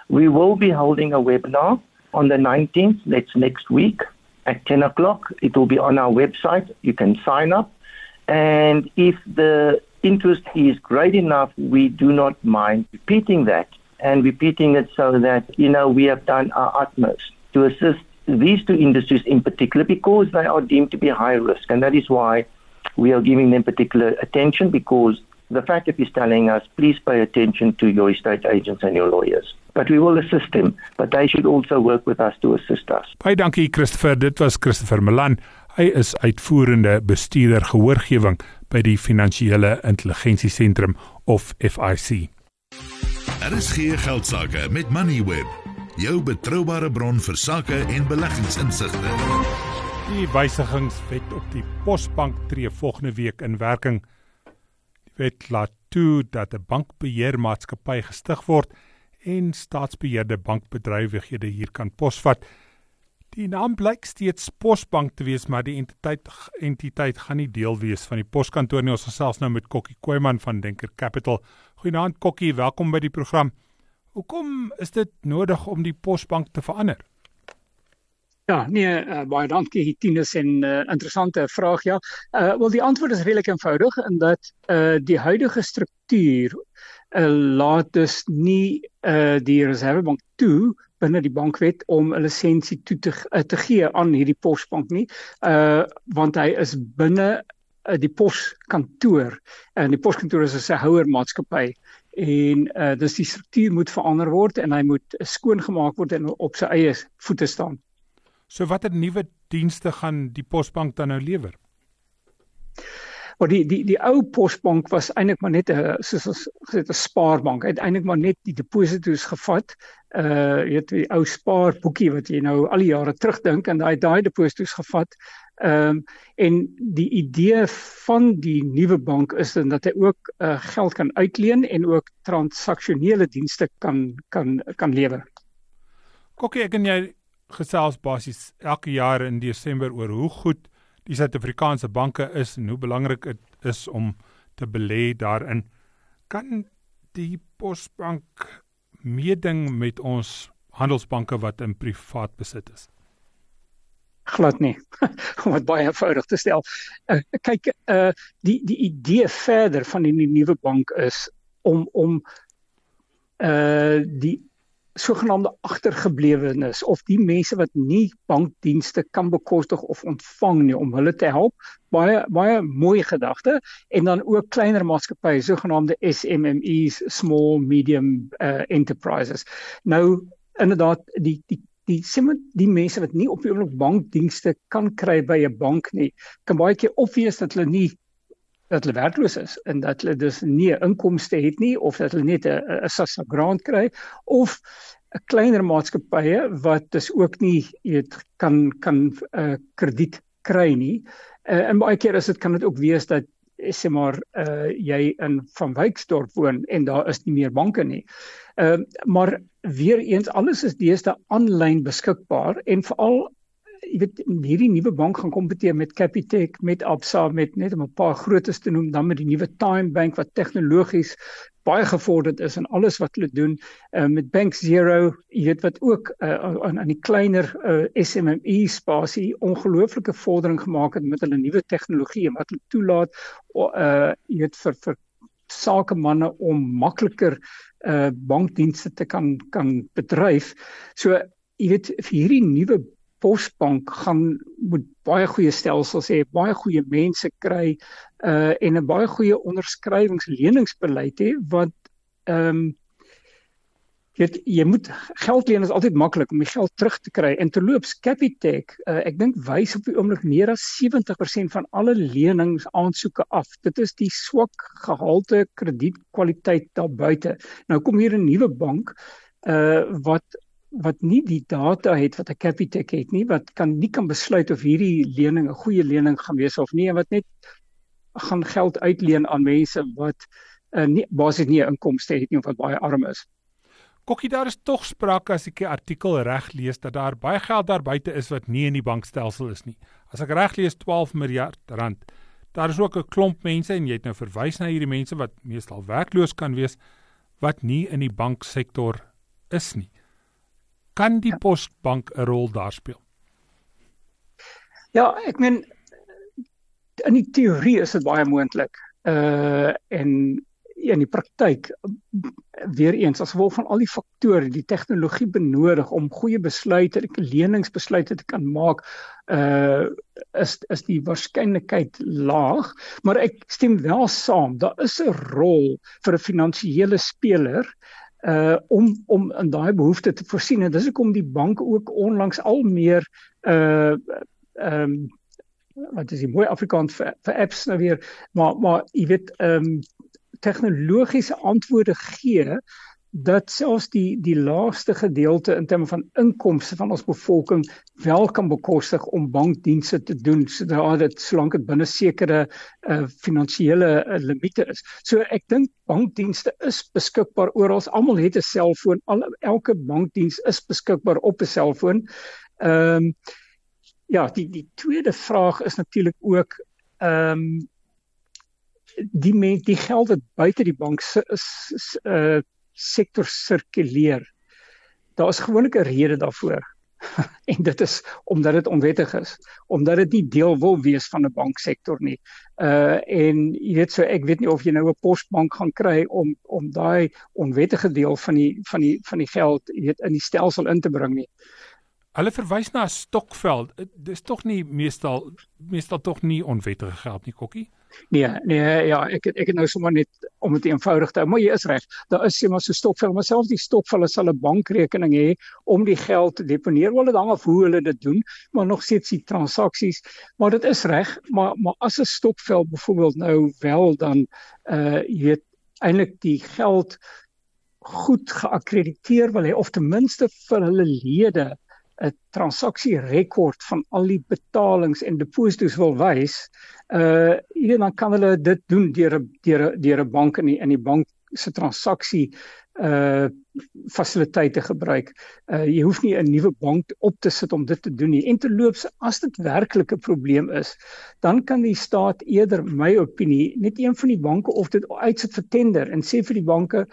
We will be holding a webinar on the 19th, that's next week at 10 o'clock. It will be on our website. You can sign up. And if the interest is great enough, we do not mind repeating that and repeating it so that, you know, we have done our utmost to assist these two industries in particular because they are deemed to be high risk. And that is why we are giving them particular attention because the fact is telling us, please pay attention to your estate agents and your lawyers. But we will assist them, but they should also work with us to assist us. Baie dankie Christopher, dit was Christopher Milan. Hy is uitvoerende bestuurder gehoorgewing by die Finansiële Intelligensie Sentrum of FIC. Daar is geen geldsaake met Moneyweb, jou betroubare bron vir sake en beleggingsinsigte. Die wysigingswet op die Posbank tree volgende week in werking wet laat toe dat 'n bankbeheermaatskappy gestig word en staatsbeheerde bankbedrywighede hier kan posvat. Die naam blyk steeds Posbank te wees, maar die entiteit entiteit gaan nie deel wees van die poskantoor nie. Ons gesels nou met Kokkie Koeman van Denker Capital. Goeienaand Kokkie, welkom by die program. Hoekom is dit nodig om die Posbank te verander? Ja, nee, uh, baie dankie Tinus en uh, interessante vraag ja. Uh wel die antwoord is redelik eenvoudig in dat uh die huidige struktuur uh laat dus nie uh die Reservebank toe binne die bankwet om 'n lisensie toe te uh, te gee aan hierdie posbank nie. Uh want hy is binne uh, die poskantoor en die poskantoor is 'n houer maatskappy en uh dus die struktuur moet verander word en hy moet skoon gemaak word en op sy eie voete staan. So watter nuwe dienste gaan die Posbank dan nou lewer? Maar die die die ou Posbank was eintlik maar net 'n soos ons gesê 'n spaarbank. Uiteindelik maar net die deposito's gevat. Uh jy weet die ou spaarboekie wat jy nou al die jare terugdink en daai daai deposito's gevat. Ehm um, en die idee van die nuwe bank is dat hy ook uh geld kan uitleen en ook transaksionele dienste kan kan kan lewer. Kokkie, ek en jy gesels basies elke jaar in Desember oor hoe goed die Suid-Afrikaanse banke is en hoe belangrik dit is om te belê daarin. Kan die Posbank meeding met ons handelsbanke wat in privaat besit is? glad nie om dit baie eenvoudig te stel. Uh, kyk, uh die die idee verder van die nuwe bank is om om uh die sogenaamde agtergeblewenes of die mense wat nie bankdienste kan bekostig of ontvang nie om hulle te help. Baie baie mooi gedagte. En dan ook kleiner maatskappye sogenaamde SMMEs small medium uh, enterprises. Nou inderdaad die die die simme die mense wat nie op die oomblik bankdienste kan kry by 'n bank nie kan baie keer opwees dat hulle nie dat hulle werkloos is en dat hulle dus nie inkomste het nie of dat hulle net 'n 'n SASSA grant kry of 'n kleiner maatskappye wat dus ook nie weet kan kan 'n uh, krediet kry nie. Uh, en baie keer is dit kan dit ook wees dat sê maar uh, jy in van Wyksdorp woon en daar is nie meer banke nie. Ehm uh, maar weer eens alles is deesdae aanlyn beskikbaar en veral jy weet hierdie nuwe bank gaan kompeteer met Capitec, met Absa, met net om 'n paar grootes te noem, dan met die nuwe Time Bank wat tegnologies baie gevorderd is in alles wat hulle doen uh, met Bank Zero, jy weet wat ook uh, aan aan die kleiner uh, SMME spasie ongelooflike vordering gemaak het met hulle nuwe tegnologie wat hulle toelaat uh, jy weet vir vir sakemanne om makliker uh, bankdienste te kan kan bedryf. So jy weet vir hierdie nuwe Posbank gaan moet baie goeie stelsels hê, baie goeie mense kry uh en 'n baie goeie onderskrywingsleningsbeleid hê wat ehm um, weet jy moet geld leen is altyd maklik om die geld terug te kry en terloops Capitec uh, ek dink wys op die oomblik meer as 70% van alle lenings aansoeke af. Dit is die swak gehalte kredietkwaliteit daar buite. Nou kom hier 'n nuwe bank uh wat wat nie die data het wat 'n Capitec het nie, wat kan nie kan besluit of hierdie lening 'n goeie lening gaan wees of nie en wat net gaan geld uitleen aan mense wat uh, nie basies nie 'n inkomste het nie of wat baie arm is. Kokkie daar is tog sprake as ek die artikel reg lees dat daar baie geld daar buite is wat nie in die bankstelsel is nie. As ek reg lees 12 miljard rand. Daar is ook 'n klomp mense en jy het nou verwys na hierdie mense wat meestal werkloos kan wees wat nie in die banksektor is nie kan die. Posbank 'n rol daar speel? Ja, ek meen in die teorie is dit baie moontlik. Uh en in die praktyk weer eens as gevolg van al die faktore die tegnologie benodig om goeie besluite, leningsbesluite te kan maak, uh is is die waarskynlikheid laag, maar ek stem wel saam, daar is 'n rol vir 'n finansiële speler uh om om in daai behoefte te voorsien en dis hoekom die banke ook onlangs al meer uh ehm um, wat is die mooi Afrikaans vir, vir apps nou weer maar maar jy weet ehm um, tegnologiese antwoorde gee dat selfs die die laagste gedeelte in terme van inkomste van ons bevolking wel kan bekostig om bankdienste te doen sodra dit solank dit binne sekere uh, finansiële uh, limite is. So ek dink bankdienste is beskikbaar oral. Almal het 'n selfoon. Al elke bankdiens is beskikbaar op 'n selfoon. Ehm um, ja, die die tweede vraag is natuurlik ook ehm um, die men, die geld wat buite die bank is uh sektor sirkuleer. Daar is gewoonlik 'n rede daarvoor. en dit is omdat dit onwettig is, omdat dit nie deel wil wees van 'n banksektor nie. Uh en jy weet so ek weet nie of jy nou 'n posbank gaan kry om om daai onwettige deel van die van die van die geld jy weet in die stelsel in te bring nie. Hulle verwys na 'n stokveld. Dis tog nie meestal meestal tog nie onwettige geld nie, Kokkie. Nee, nee, ja, ek ek het nou sommer net om dit eenvoudig te hou, maar jy is reg. Daar is sê maar so stokvel, maar selfs die stokvel sal 'n bankrekening hê om die geld te deponeer. Hulle dan af hoe hulle dit doen, maar nog steeds die transaksies, maar dit is reg, maar maar as 'n stokvel byvoorbeeld nou wel dan uh jy weet eintlik die geld goed geakkrediteer wil hê of ten minste vir hulle lede 'n transaksierekord van al die betalings en deposito's wil wys, uh jy dan kan hulle dit doen deur 'n deur 'n deur 'n bank in die in die bank se transaksie uh fasiliteite gebruik. Uh jy hoef nie 'n nuwe bank op te sit om dit te doen nie. En terloops, as dit werklik 'n probleem is, dan kan die staat eerder my opinie net een van die banke of dit uitsit vir tender en sê vir die banke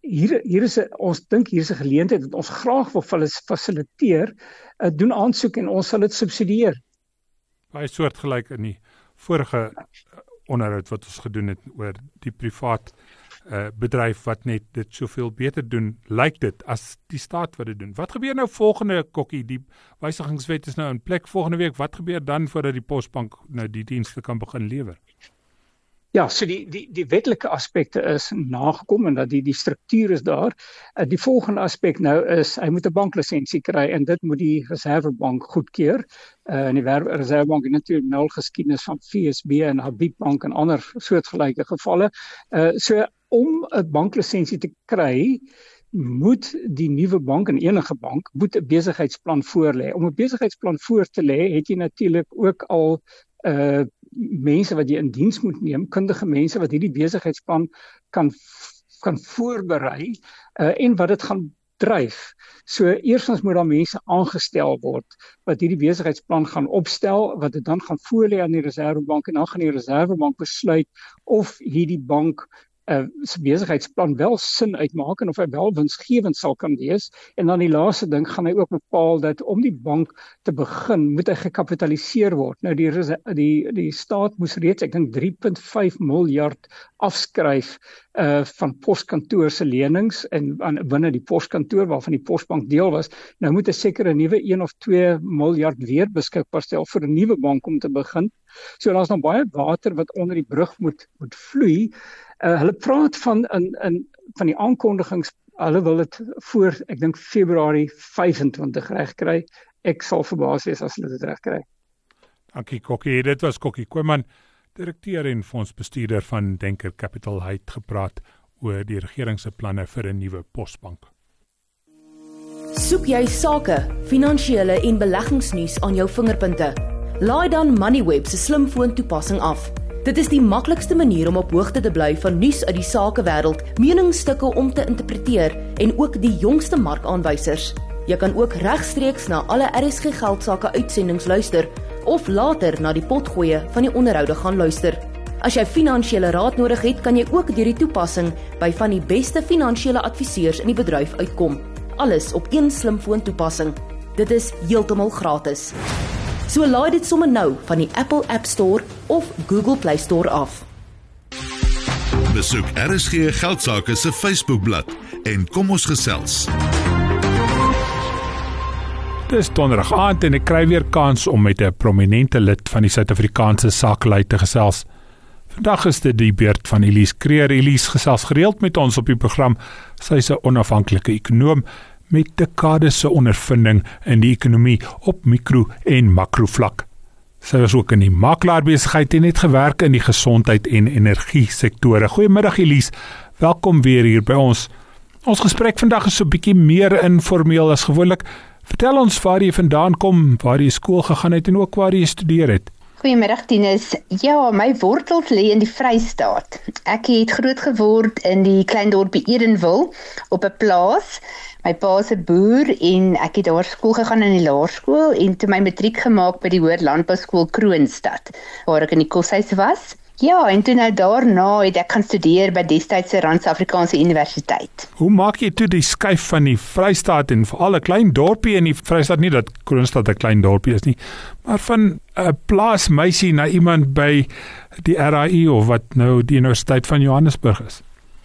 hier hier is 'n ons dink hier is 'n geleentheid wat ons graag wil fasiliteer, uh, doen aansoek en ons sal dit subsidieer. Baie soortgelyk in die vorige onderhoud wat ons gedoen het oor die privaat uh, bedryf wat net dit soveel beter doen, lyk dit as die staat wat dit doen. Wat gebeur nou volgende kokkie? Die wysigingswet is nou in plek volgende week. Wat gebeur dan voordat die Posbank nou die dienste kan begin lewer? Ja, so die die die wetlike aspekte is nagekom en dat die die struktuur is daar. Uh, die volgende aspek nou is hy moet 'n banklisensie kry en dit moet die Reservebank goedkeur. Uh, en die Reservebank het natuurlik nou geskiedenis van FSB en Habib Bank en ander soortgelyke gevalle. Uh so om 'n banklisensie te kry, moet die nuwe bank en enige bank moet 'n besigheidsplan voorlê. Om 'n besigheidsplan voor te lê, het jy natuurlik ook al uh mense wat jy in diens moet neem, kundige mense wat hierdie besigheidsplan kan kan voorberei uh, en wat dit gaan dryf. So eerstens moet daar mense aangestel word wat hierdie besigheidsplan gaan opstel, wat dit dan gaan voorlê aan die Reservebank en dan gaan die Reservebank besluit of hierdie bank uh, besigheidsplan wel sin uitmaak en of hy wel winsgewend sal kan wees en dan die laaste ding gaan hy ook bepaal dat om die bank te begin moet hy gekapitaliseer word. Nou die die die staat moes reeds ek dink 3.5 miljard afskryf uh van poskantoor se lenings en aan binne die poskantoor waarvan die posbank deel was. Nou moet 'n sekere nuwe 1 of 2 miljard weer beskikbaar stel vir 'n nuwe bank om te begin. So daar's nog baie water wat onder die brug moet moet vloei. Uh, hulle praat van in in van die aankondigings hulle wil dit voor ek dink Februarie 25 regkry. Ek sal verbaas wees as hulle dit regkry. Dankie Kokkie. Dit was Kokkie Koeman, direkteur en fondsbestuurder van Denker Capital hy het gepraat oor die regering se planne vir 'n nuwe posbank. Soek jy sake, finansiële en beleggingsnuus aan jou vingerpunte? Laai dan Moneyweb se slimfoon toepassing af. Dit is die maklikste manier om op hoogte te bly van nuus uit die sakewêreld, meningsstukke om te interpreteer en ook die jongste markaanwysers. Jy kan ook regstreeks na alle RSG geldsaake uitsendings luister of later na die potgoeie van die onderhoude gaan luister. As jy finansiële raad nodig het, kan jy ook deur die toepassing by van die beste finansiële adviseurs in die bedryf uitkom. Alles op een slimfoon toepassing. Dit is heeltemal gratis. So laai dit sommer nou van die Apple App Store of Google Play Store af. Besoek RSG Geldsaake se Facebookblad en kom ons gesels. Dis donderdag aand en ek kry weer kans om met 'n prominente lid van die Suid-Afrikaanse sakelei te gesels. Vandag is dit die beurt van Elise Kreer. Elise gesels gereeld met ons op die program. Sy is 'n onafhanklike ekonom met dekades se ondervinding in die ekonomie op mikro en makro vlak. Sy was ook in die makelaarbesigheid en het gewerk in die gesondheid en energie sektore. Goeiemiddag Elise. Welkom weer hier by ons. Ons gesprek vandag is so 'n bietjie meer informeel as gewoonlik. Vertel ons waar jy vandaan kom, waar jy skool gegaan het en ook waar jy gestudeer het. Goeiemiddag Tinus. Ja, my wortels lê in die Vrystaat. Ek het groot geword in die klein dorpie Edenville op 'n plaas My pa se boer en ek het daar skool gegaan in die laerskool en toe my matriek gemaak by die Hoër Landbou Skool Kroonstad waar ek in die koshuis was. Ja, en toe nou daarna het ek gaan studeer by destydse Rand-Afrikaanse Universiteit. Hoe maak jy toe die skuif van die Vrystaat en veral 'n klein dorpie in die Vrystaat nie dat Kroonstad 'n klein dorpie is nie, maar van 'n plaasmeisie na iemand by die RAI of wat nou die Universiteit van Johannesburg is?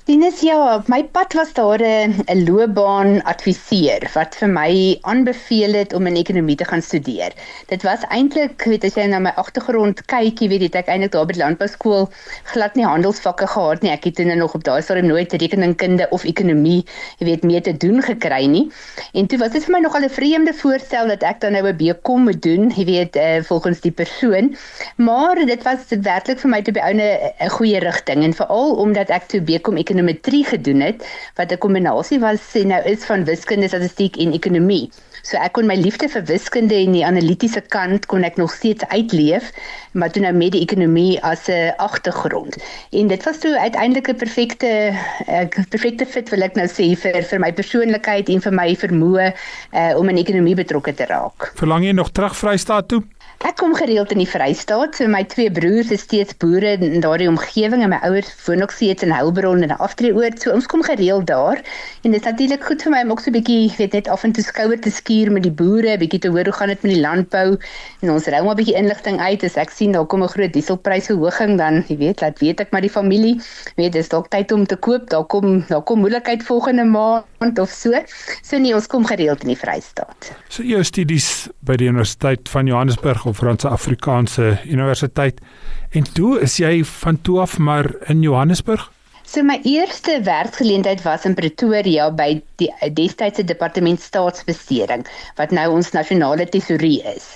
Dinus ja, my pad was daar 'n loopbaan adviseur wat vir my aanbeveel het om in ekonomie te gaan studeer. Dit was eintlik, weet as jy na my agtergrond kyk, jy weet dit ek eintlik daar by landbouskool glad nie handelsvakke gehad nie. Ek het dan nog op daai stadium nooit rekeningkunde of ekonomie, jy weet, mee te doen gekry nie. En toe was dit vir my nogal 'n vreemde voorstel dat ek dan nou 'n BCom moet doen, jy weet, uh, volgens die persoon. Maar dit was werklik vir my te by 'n goeie rigting en veral omdat ek toe BCom ekonomie ekonometrie gedoen het wat 'n kombinasie was sê nou is van wiskunde, statistiek en ekonomie. So ek kon my liefde vir wiskunde en die analitiese kant kon ek nog steeds uitleef, maar toe nou met die ekonomie as 'n agtergrond. En dit was toe uiteindelik 'n perfekte perfekte fit wil ek nou sê vir vir my persoonlikheid en vir my vermoë uh, om in ekonomie betrokke te raak. Verlang jy nog terug Vrystaat toe? Ek kom gereeld in die Vrystaat, so my twee broers is steeds boere in daardie omgewing en my ouers woon ook steeds in Heilbron en 'n aftreeoord, so ons kom gereeld daar. En dit is natuurlik goed vir my om ook so 'n bietjie, weet net af en toe skouer te skuur met die boere, bietjie te hoor hoe gaan dit met die landbou en ons rou maar 'n bietjie inligting uit as ek sien daar kom 'n groot dieselprysverhoging dan, jy weet, laat weet ek maar die familie, weet dis dalk tyd om te koop, daar kom daar kom moeilikheid volgende maand of so. So nee, ons kom gereeld in die Vrystaat. So jou studies by die Universiteit van Johannesburg of Franse Afrikaanse Universiteit. En toe is jy van toe af maar in Johannesburg? So my eerste werkgeleentheid was in Pretoria by die destydse departement staatsbesteding wat nou ons nasionale tesourie is.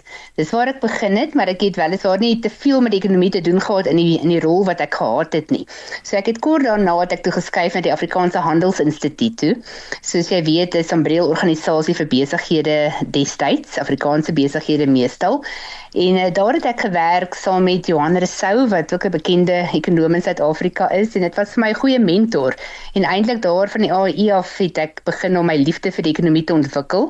Dis waar ek begin het, maar ek het weliswaar nie te veel met die ekonomie te doen gehad in die in die rol wat ek gehad het nie. So ek het kort daarna het ek toe geskuif na die Afrikaanse Handelsinstituut toe. Soos jy weet, is 'n breë organisasie vir besighede destyds, Afrikaanse besighede meestal. En uh, daar het ek gewerk saam met Johan Rousseau wat ook 'n bekende ekonom in Suid-Afrika is en dit was vir my goeie mentor. En eintlik daar van die AE af het ek begin om my liefde vir die ekonomie te ontwikkel.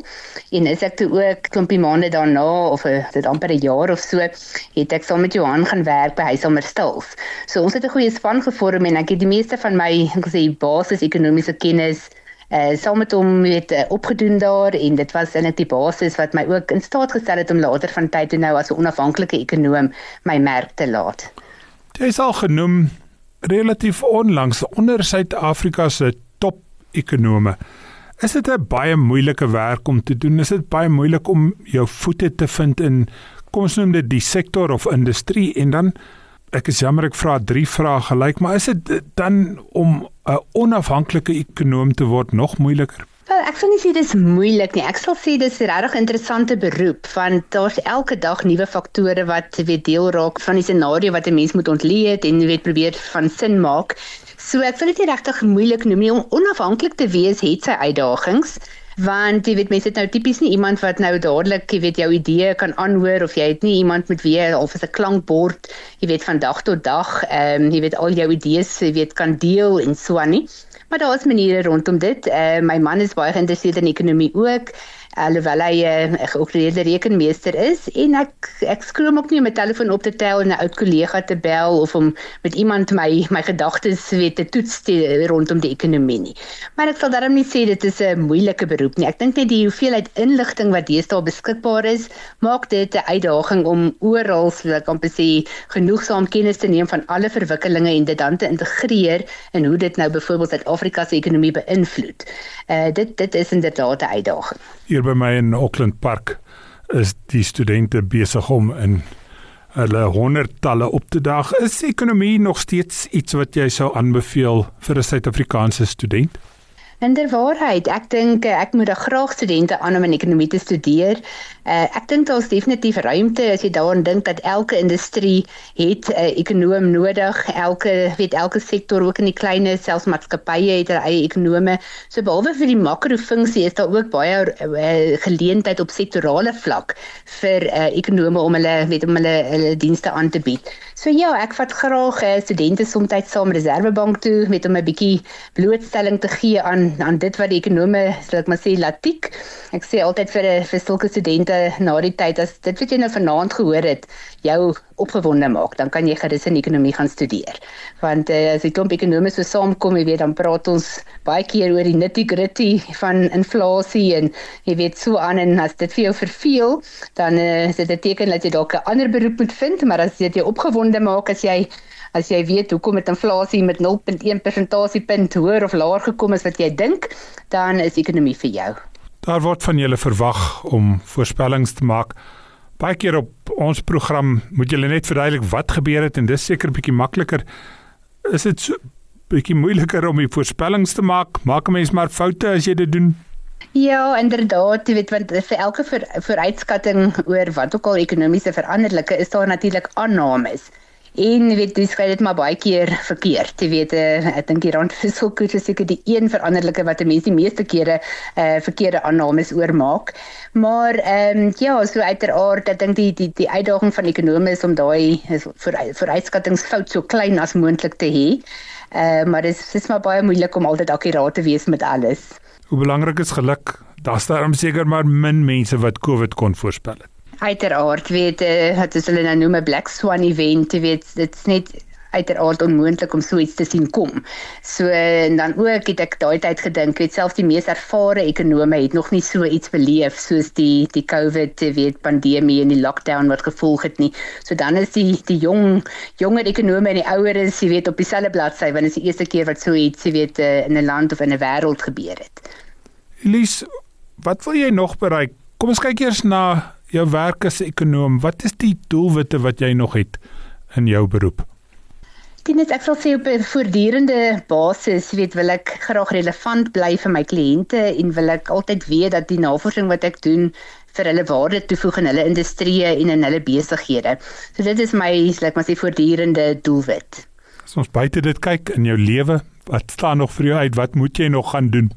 En is ek toe ook klompie maande daarna of uh, dit amper 'n jaar of so het ek saam met Johan gaan werk by Huisamer Stils. So ons het 'n goeie span gevorm en ek het die meeste van my, ek sê, basis ekonomiese kennis uh saam met hom weet uh, opgedoen daar en dit was in 'n tipe basis wat my ook in staat gestel het om later van tyd toe nou as 'n onafhanklike ekonom my merk te laat. Jy is al genoem relatief onlangs onder Suid-Afrika se top ekonome. Is dit 'n baie moeilike werk om te doen? Is dit baie moeilik om jou voete te vind in kom ons noem dit die sektor of industrie en dan ek is jammer ek vra drie vrae gelyk, maar is dit dan om 'n onafhanklike ekonom te word nog moeiliker? Wel, ek sal nie sê dis moeilik nie. Ek sal sê dis 'n regtig interessante beroep want daar's elke dag nuwe faktore wat weet deel raak van die scenario wat 'n mens moet ontleed en weet probeer van sin maak. So ek sal dit nie regtig moeilik noem nie om onafhanklik te wees het sy uitdagings want jy weet mense het nou tipies nie iemand wat nou dadelik jy weet jou idee kan aanhoor of jy het nie iemand met wie jy of 'n klankbord jy weet van dag tot dag ehm um, jy weet al jou idees jy weet kan deel en so aan nie maar daar is maniere rondom dit. Uh, my man is baie geïnteresseerd in ekonomie ook alhoewel hy 'n uh, geoordeelde rekenmeester is en ek ek skroom ook nie om my telefoon op te tel en 'n oud kollega te bel of om met iemand my my gedagtes weet te toets te, rondom die ekonomie nie. Maar ek sal daarom nie sê dit is 'n moeilike beroep nie. Ek dink net die hoeveelheid inligting wat deesdae beskikbaar is, maak dit 'n uitdaging om oral, so ek kan sê, genoegsaam kennis te neem van alle verwikkelinge en dit dan te integreer in hoe dit nou byvoorbeeld Suid-Afrika se ekonomie beïnvloed. Uh dit dit is inderdaad 'n uitdaging. Hier by my in Auckland Park is die studente besig om in hulle honderdtalle op te daag. Is ekonomie nog steeds iets wat jy sou aanbeveel vir 'n Suid-Afrikaanse student? Inderwaarheid, ek dink ek moet graag studente aan om in ekonomie te studeer. Uh, ek dink daar's definitief ruimte as jy daaraan dink dat elke industrie het 'n uh, ekonom nodig. Elke weet elke sektor ook in die kleinste selfs maatskappye het hulle eie ekonome. So behalwe vir die makrofunksie is daar ook baie uh, geleentheid op sektorale vlak vir uh, ekonome om hulle weet om hulle hulle dienste aan te bied. So ja, ek vat graag uh, studente soms saam Reservebank toe met om 'n bietjie blootstelling te gee aan aan dit wat die ekonome, sal ek maar sê, latiek. Ek sê altyd vir vir sulke studente na die tyd as dit wat jy nou vanaand gehoor het, jou opgewonde maak, dan kan jy gerus in ekonomie gaan studeer. Want uh, as jy klomp ekonome so saamkom, jy weet, dan praat ons baie keer oor die nitty-gritty van inflasie en jy weet so aan en as dit vir jou verveel, dan uh, is dit 'n teken dat jy dalk 'n ander beroep moet vind, maar as dit jou opgewonde maak as jy as jy weet hoekom met inflasie met 0.1 persentasiepunt hoër of laer gekom is wat jy dink, dan is ekonomie vir jou. Daar word van julle verwag om voorspellings te maak. Baie keer op ons program moet julle net verduidelik wat gebeur het en dis seker bietjie makliker. Is dit so bietjie moeiliker om die voorspellings te maak? Maak 'n mens maar foute as jy dit doen? Ja, inderdaad, jy weet want vir elke voor, vooruitskatting oor wat ook al ekonomiese veranderlike is daar natuurlik aannames. En weet jy skryf dit maar baie keer verkeerd. Jy weet uh, ek dink die rand is seker die een veranderlike wat mense die meeste kere uh, verkeerde aannames oormaak. Maar ehm um, ja, so uiteraard, ek dink die die die uitdaging van ekonome is om daai vir vooruitskattingsfout so klein as moontlik te hê. Uh, maar dit is, is maar baie moeilik om altyd akkuraat te wees met alles. Hoe belangrik is geluk? Daar's daarom seker maar min mense wat COVID kon voorspel het. Uiteraard weet eh dit is hulle nou noem 'n black swan event, weet dit's net uiteraard onmoontlik om so iets te sien kom. So en dan ook het ek daai tyd gedink, weet selfs die mees ervare ekonome het nog nie so iets beleef soos die die COVID weet pandemie en die lockdown wat gevolg het nie. So dan is die die jong jonger ekonome en die oueres, jy weet op dieselfde bladsy want dit is die eerste keer wat so iets, jy weet eh, in 'n land of in 'n wêreld gebeur het. Elise, wat wil jy nog bereik? Kom ons kyk eers na jou werk as ekonom. Wat is die doelwitte wat jy nog het in jou beroep? Dit ek sal sê op 'n voortdurende basis, weet wil ek graag relevant bly vir my kliënte en wil ek altyd weet dat die navorsing wat ek doen vir hulle waarde toevoeg in hulle industrie en in hulle besighede. So dit is my, like maar sê voortdurende doelwit. As ons buite dit kyk in jou lewe, wat staan nog vir jou uit? Wat moet jy nog gaan doen?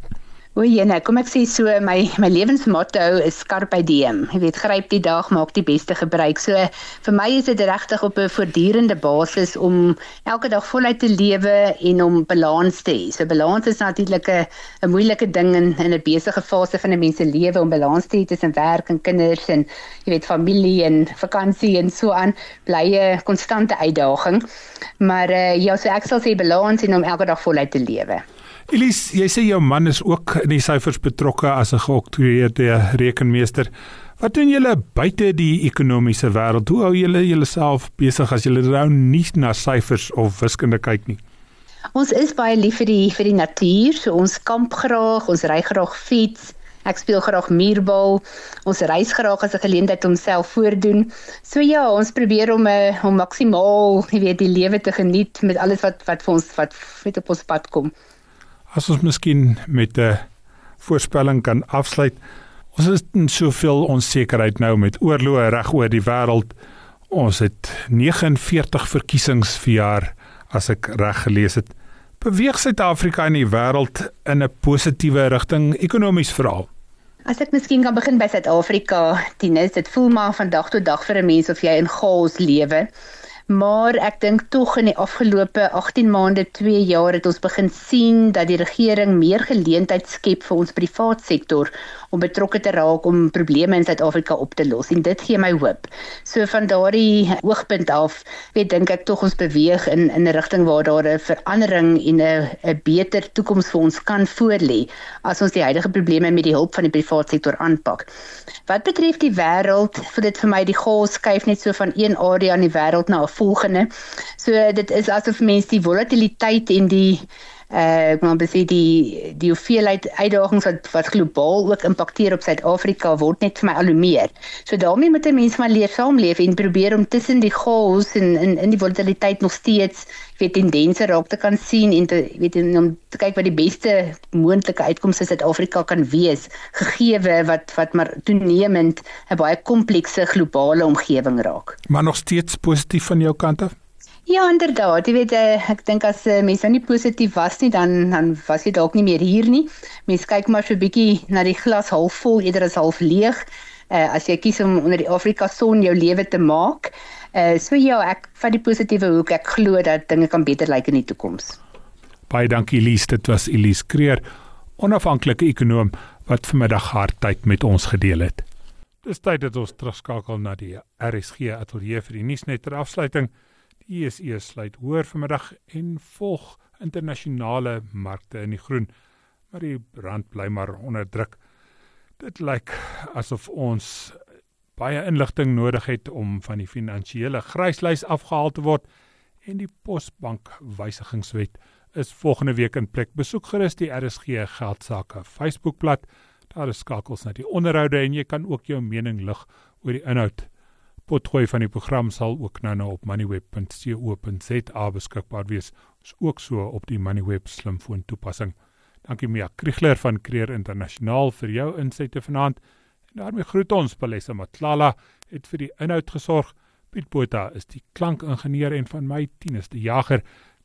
O, jene, kom ek sê so my my lewensmotto is carpe diem. Jy weet, gryp die dag, maak die beste gebruik. So vir my is dit regtig op 'n voortdurende basis om elke dag voluit te lewe en om balans te hê. So balans is natuurlik 'n 'n moeilike ding in in 'n besige fase van 'n mens se lewe om balans te hê tussen werk en kinders en jy weet familie en vakansie en so aan. Bly 'n konstante uitdaging. Maar uh, ja, so ek sal sê balans en om elke dag voluit te lewe. Elise, jy sê jou man is ook in die syfers betrokke as 'n geoktroeëerde rekenmeester. Wat doen julle buite die ekonomiese wêreld? Hoe hou julle julleself besig as julle nou nie na syfers of wiskunde kyk nie? Ons is baie lief vir die vir die natuur, so ons kamp graag, ons ry graag fiets. Ek speel graag muurbal. Ons reis graag as 'n geleentheid om self voordoen. So ja, ons probeer om 'n uh, om maksimaal, jy weet, die lewe te geniet met alles wat wat vir ons wat met op ons pad kom. As ons miskien met 'n voorspelling kan afsluit. Ons is in soveel onsekerheid nou met oorloë reg oor die wêreld. Ons het 49 verkiesings vir jaar as ek reg gelees het. Beweeg Suid-Afrika in die wêreld in 'n positiewe rigting ekonomies veral? As ek miskien kan begin by Suid-Afrika, Tinus, dit voel maar van dag tot dag vir 'n mens of jy in chaos lewe maar ek dink tog in die afgelope 18 maande, 2 jaar het ons begin sien dat die regering meer geleentheid skep vir ons privaat sektor om betrokke te raak om probleme in Suid-Afrika op te los en dit gee my hoop. So van daardie oogpunt af, weet dink ek tog ons beweeg in in 'n rigting waar daar 'n verandering en 'n 'n beter toekoms vir ons kan voorlê as ons die huidige probleme met die hulp van die privaat sektor aanpak. Wat betref die wêreld, vir dit vir my die gas skuif net so van een area in die wêreld na 'n volgende. So dit is asof mense die volatiliteit en die uh ek moet sê die die hoeveelheid uitdagings wat wat globaal ook impakteer op Suid-Afrika word net vir my al hoe meer. So daarmee moet 'n mens maar leer saamleef en probeer om tussen die chaos en in in die volatiliteit nog steeds weet tendense raak te kan sien en te weet om te kyk wat die beste moontlike uitkomste in Suid-Afrika kan wees gegee wat wat maar toenemend 'n baie komplekse globale omgewing raak. Maar nog steeds positief van jou kant af? Ja, inderdaad. Jy weet eh, ek dink as eh, mense nou nie positief was nie, dan dan was jy dalk nie meer hier nie. Mense kyk maar so 'n bietjie na die glas half vol eerder as half leeg. Uh, as jy kies om onder die Afrika son jou lewe te maak. Uh, so ja, ek vat die positiewe hoek. Ek glo dat dinge kan beter lyk in die toekoms. Baie dankie Elise. Dit was Elise Kreer, onafhanklike ekonom wat vanmiddag haar tyd met ons gedeel het. Dis tyd dat ons terugskakel na die RSG ateljee vir die nuusnet ter afsluiting. ESE sluit hoor vanmiddag en volg internasionale markte in die groen, maar die rand bly maar onder druk. Dit lyk asof ons baie inligting nodig het om van die finansiële gryslys afgehaal te word en die Posbank wysigingswet is volgende week in plek. Besoek gerus die RSG geldsaake Facebookblad. Daar is skakels na die onderhoude en jy kan ook jou mening lig oor die inhoud potgooi van die program sal ook nou nou op moneyweb.co.za beskikbaar wees. Is ook so op die Moneyweb slimfoon toepassing. Dankie Mia Kriegler van Creer Internasionaal vir jou insette vanaand. En daarmee groet ons Palesa Matlala het vir die inhoud gesorg. Piet Botha is die klankingenieur en van my Tinus die Jager.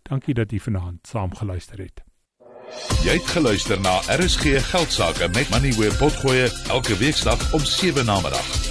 Dankie dat jy vanaand saam geluister het. Jy het geluister na RSG Geldsaake met Moneyweb potgooi elke weeksdag om 7 na middag.